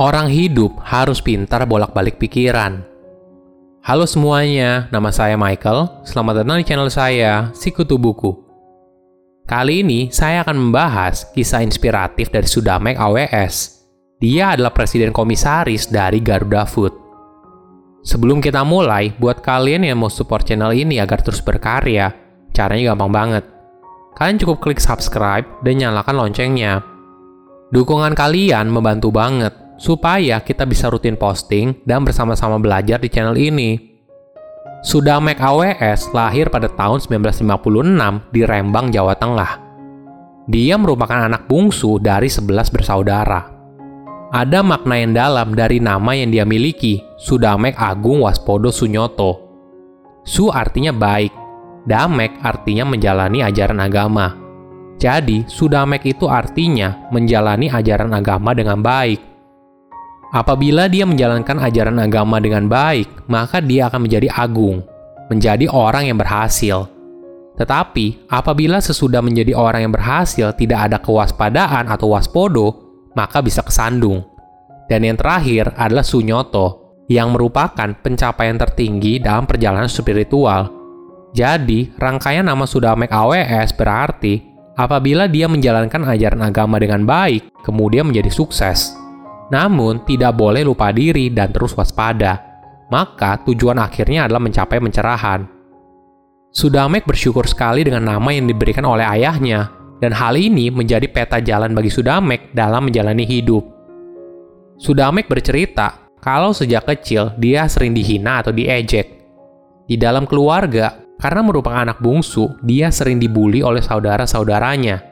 Orang hidup harus pintar bolak-balik pikiran. Halo semuanya, nama saya Michael. Selamat datang di channel saya, Sikutu Buku. Kali ini saya akan membahas kisah inspiratif dari Sudamek AWS. Dia adalah presiden komisaris dari Garuda Food. Sebelum kita mulai, buat kalian yang mau support channel ini agar terus berkarya, caranya gampang banget. Kalian cukup klik subscribe dan nyalakan loncengnya. Dukungan kalian membantu banget supaya kita bisa rutin posting dan bersama-sama belajar di channel ini. Sudamek AWS lahir pada tahun 1956 di Rembang, Jawa Tengah. Dia merupakan anak bungsu dari 11 bersaudara. Ada makna yang dalam dari nama yang dia miliki, Sudamek Agung Waspodo Sunyoto. Su artinya baik, Damek artinya menjalani ajaran agama. Jadi, Sudamek itu artinya menjalani ajaran agama dengan baik. Apabila dia menjalankan ajaran agama dengan baik, maka dia akan menjadi agung, menjadi orang yang berhasil. Tetapi, apabila sesudah menjadi orang yang berhasil tidak ada kewaspadaan atau waspodo, maka bisa kesandung. Dan yang terakhir adalah sunyoto, yang merupakan pencapaian tertinggi dalam perjalanan spiritual. Jadi, rangkaian nama Sudamek AWS berarti apabila dia menjalankan ajaran agama dengan baik, kemudian menjadi sukses. Namun, tidak boleh lupa diri dan terus waspada. Maka, tujuan akhirnya adalah mencapai pencerahan. Sudamek bersyukur sekali dengan nama yang diberikan oleh ayahnya, dan hal ini menjadi peta jalan bagi Sudamek dalam menjalani hidup. Sudamek bercerita kalau sejak kecil dia sering dihina atau diejek. Di dalam keluarga, karena merupakan anak bungsu, dia sering dibully oleh saudara-saudaranya.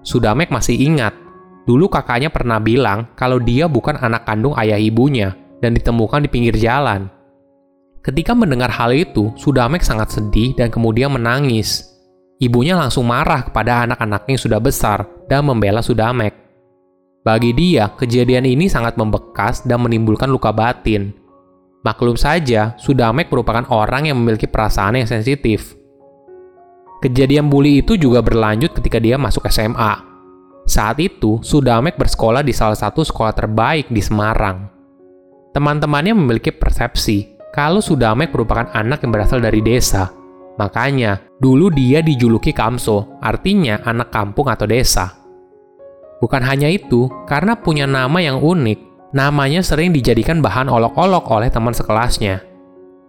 Sudamek masih ingat Dulu kakaknya pernah bilang kalau dia bukan anak kandung ayah ibunya dan ditemukan di pinggir jalan. Ketika mendengar hal itu, Sudamek sangat sedih dan kemudian menangis. Ibunya langsung marah kepada anak-anaknya yang sudah besar dan membela Sudamek. Bagi dia, kejadian ini sangat membekas dan menimbulkan luka batin. Maklum saja, Sudamek merupakan orang yang memiliki perasaan yang sensitif. Kejadian bully itu juga berlanjut ketika dia masuk SMA. Saat itu, Sudamek bersekolah di salah satu sekolah terbaik di Semarang. Teman-temannya memiliki persepsi kalau Sudamek merupakan anak yang berasal dari desa. Makanya, dulu dia dijuluki Kamso, artinya anak kampung atau desa. Bukan hanya itu, karena punya nama yang unik, namanya sering dijadikan bahan olok-olok oleh teman sekelasnya.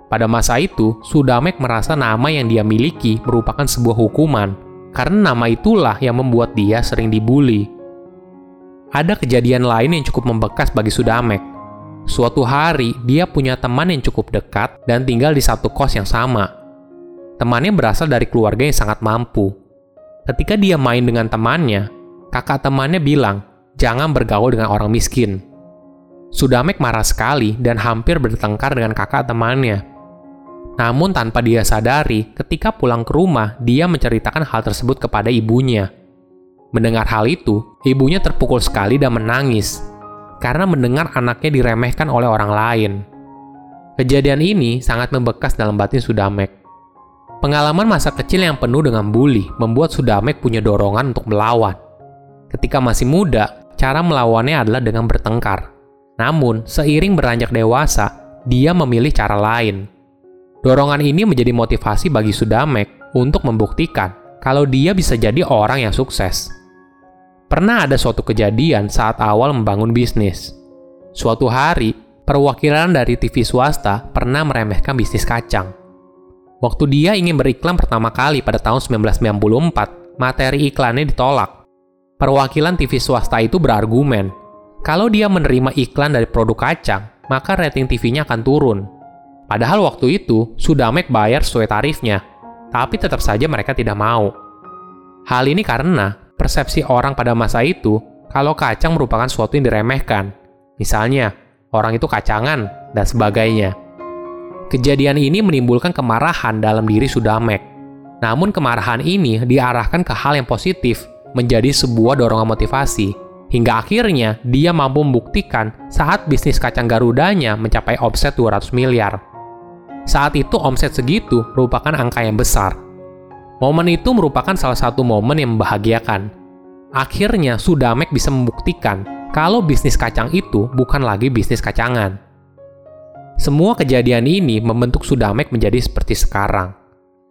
Pada masa itu, Sudamek merasa nama yang dia miliki merupakan sebuah hukuman karena nama itulah yang membuat dia sering dibully. Ada kejadian lain yang cukup membekas bagi Sudamek. Suatu hari, dia punya teman yang cukup dekat dan tinggal di satu kos yang sama. Temannya berasal dari keluarga yang sangat mampu. Ketika dia main dengan temannya, kakak temannya bilang, jangan bergaul dengan orang miskin. Sudamek marah sekali dan hampir bertengkar dengan kakak temannya. Namun tanpa dia sadari, ketika pulang ke rumah, dia menceritakan hal tersebut kepada ibunya. Mendengar hal itu, ibunya terpukul sekali dan menangis karena mendengar anaknya diremehkan oleh orang lain. Kejadian ini sangat membekas dalam batin Sudamek. Pengalaman masa kecil yang penuh dengan bully membuat Sudamek punya dorongan untuk melawan. Ketika masih muda, cara melawannya adalah dengan bertengkar. Namun, seiring beranjak dewasa, dia memilih cara lain, Dorongan ini menjadi motivasi bagi Sudamek untuk membuktikan kalau dia bisa jadi orang yang sukses. Pernah ada suatu kejadian saat awal membangun bisnis. Suatu hari, perwakilan dari TV swasta pernah meremehkan bisnis kacang. Waktu dia ingin beriklan pertama kali pada tahun 1994, materi iklannya ditolak. Perwakilan TV swasta itu berargumen, kalau dia menerima iklan dari produk kacang, maka rating TV-nya akan turun Padahal waktu itu, Sudamek bayar sesuai tarifnya, tapi tetap saja mereka tidak mau. Hal ini karena persepsi orang pada masa itu kalau kacang merupakan sesuatu yang diremehkan. Misalnya, orang itu kacangan, dan sebagainya. Kejadian ini menimbulkan kemarahan dalam diri Sudamek. Namun kemarahan ini diarahkan ke hal yang positif, menjadi sebuah dorongan motivasi. Hingga akhirnya dia mampu membuktikan saat bisnis kacang Garudanya mencapai omset 200 miliar. Saat itu omset segitu merupakan angka yang besar. Momen itu merupakan salah satu momen yang membahagiakan. Akhirnya Sudamek bisa membuktikan kalau bisnis kacang itu bukan lagi bisnis kacangan. Semua kejadian ini membentuk Sudamek menjadi seperti sekarang.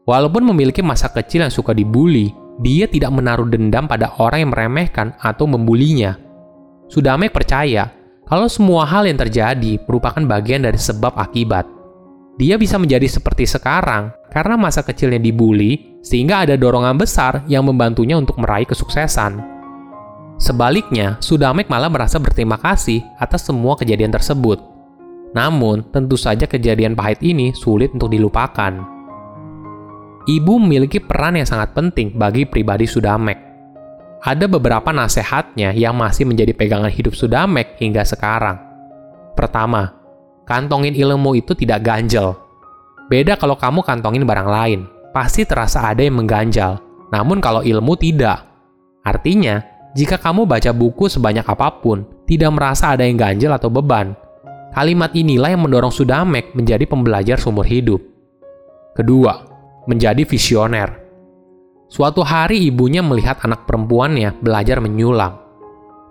Walaupun memiliki masa kecil yang suka dibully, dia tidak menaruh dendam pada orang yang meremehkan atau membulinya. Sudamek percaya kalau semua hal yang terjadi merupakan bagian dari sebab akibat. Dia bisa menjadi seperti sekarang karena masa kecilnya dibully, sehingga ada dorongan besar yang membantunya untuk meraih kesuksesan. Sebaliknya, Sudamek malah merasa berterima kasih atas semua kejadian tersebut. Namun, tentu saja kejadian pahit ini sulit untuk dilupakan. Ibu memiliki peran yang sangat penting bagi pribadi Sudamek. Ada beberapa nasihatnya yang masih menjadi pegangan hidup Sudamek hingga sekarang. Pertama, kantongin ilmu itu tidak ganjel. Beda kalau kamu kantongin barang lain, pasti terasa ada yang mengganjal. Namun kalau ilmu tidak. Artinya, jika kamu baca buku sebanyak apa pun, tidak merasa ada yang ganjil atau beban. Kalimat inilah yang mendorong Sudamek menjadi pembelajar seumur hidup. Kedua, menjadi visioner. Suatu hari ibunya melihat anak perempuannya belajar menyulam.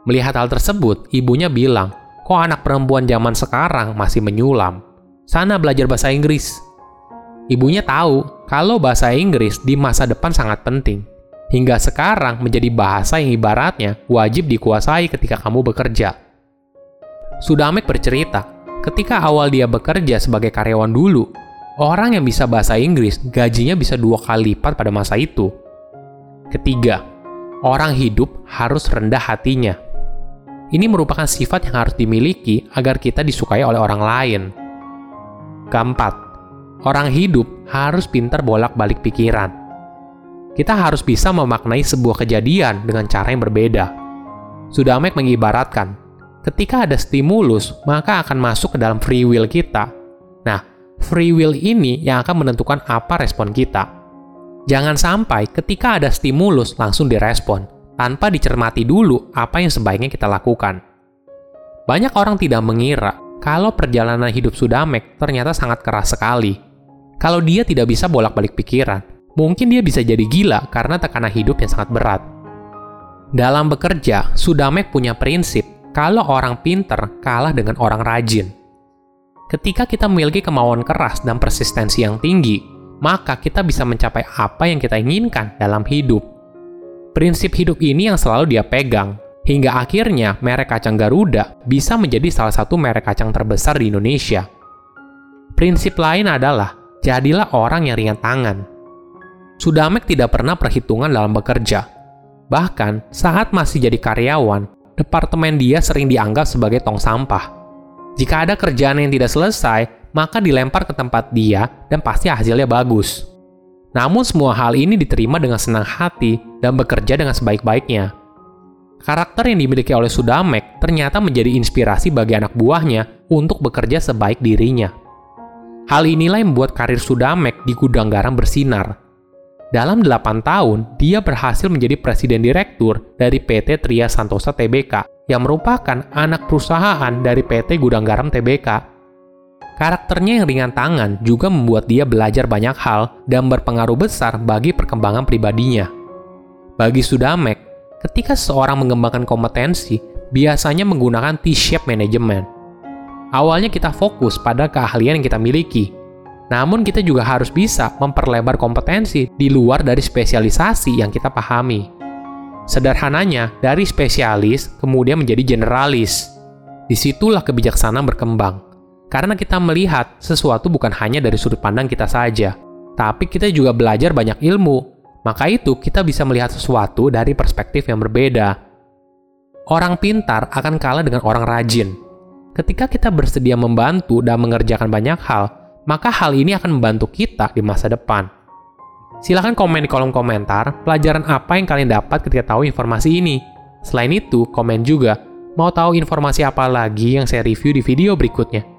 Melihat hal tersebut, ibunya bilang, kok anak perempuan zaman sekarang masih menyulam? Sana belajar bahasa Inggris. Ibunya tahu kalau bahasa Inggris di masa depan sangat penting hingga sekarang menjadi bahasa yang ibaratnya wajib dikuasai ketika kamu bekerja. Sudamek bercerita, ketika awal dia bekerja sebagai karyawan dulu, orang yang bisa bahasa Inggris gajinya bisa dua kali lipat pada masa itu. Ketiga, orang hidup harus rendah hatinya. Ini merupakan sifat yang harus dimiliki agar kita disukai oleh orang lain. Keempat, orang hidup harus pintar bolak-balik pikiran kita harus bisa memaknai sebuah kejadian dengan cara yang berbeda. Sudamek mengibaratkan, ketika ada stimulus, maka akan masuk ke dalam free will kita. Nah, free will ini yang akan menentukan apa respon kita. Jangan sampai ketika ada stimulus langsung direspon, tanpa dicermati dulu apa yang sebaiknya kita lakukan. Banyak orang tidak mengira kalau perjalanan hidup Sudamek ternyata sangat keras sekali. Kalau dia tidak bisa bolak-balik pikiran, mungkin dia bisa jadi gila karena tekanan hidup yang sangat berat. Dalam bekerja, Sudamek punya prinsip kalau orang pinter kalah dengan orang rajin. Ketika kita memiliki kemauan keras dan persistensi yang tinggi, maka kita bisa mencapai apa yang kita inginkan dalam hidup. Prinsip hidup ini yang selalu dia pegang, hingga akhirnya merek kacang Garuda bisa menjadi salah satu merek kacang terbesar di Indonesia. Prinsip lain adalah, jadilah orang yang ringan tangan, Sudamek tidak pernah perhitungan dalam bekerja. Bahkan, saat masih jadi karyawan, departemen dia sering dianggap sebagai tong sampah. Jika ada kerjaan yang tidak selesai, maka dilempar ke tempat dia dan pasti hasilnya bagus. Namun semua hal ini diterima dengan senang hati dan bekerja dengan sebaik-baiknya. Karakter yang dimiliki oleh Sudamek ternyata menjadi inspirasi bagi anak buahnya untuk bekerja sebaik dirinya. Hal inilah yang membuat karir Sudamek di gudang garam bersinar dalam 8 tahun, dia berhasil menjadi presiden direktur dari PT Tria Santosa Tbk, yang merupakan anak perusahaan dari PT Gudang Garam Tbk. Karakternya yang ringan tangan juga membuat dia belajar banyak hal dan berpengaruh besar bagi perkembangan pribadinya. Bagi Sudamek, ketika seseorang mengembangkan kompetensi, biasanya menggunakan T-shape management. Awalnya kita fokus pada keahlian yang kita miliki, namun kita juga harus bisa memperlebar kompetensi di luar dari spesialisasi yang kita pahami. Sederhananya, dari spesialis kemudian menjadi generalis. Di situlah kebijaksanaan berkembang. Karena kita melihat sesuatu bukan hanya dari sudut pandang kita saja, tapi kita juga belajar banyak ilmu. Maka itu kita bisa melihat sesuatu dari perspektif yang berbeda. Orang pintar akan kalah dengan orang rajin. Ketika kita bersedia membantu dan mengerjakan banyak hal, maka hal ini akan membantu kita di masa depan. Silahkan komen di kolom komentar pelajaran apa yang kalian dapat ketika tahu informasi ini. Selain itu, komen juga mau tahu informasi apa lagi yang saya review di video berikutnya.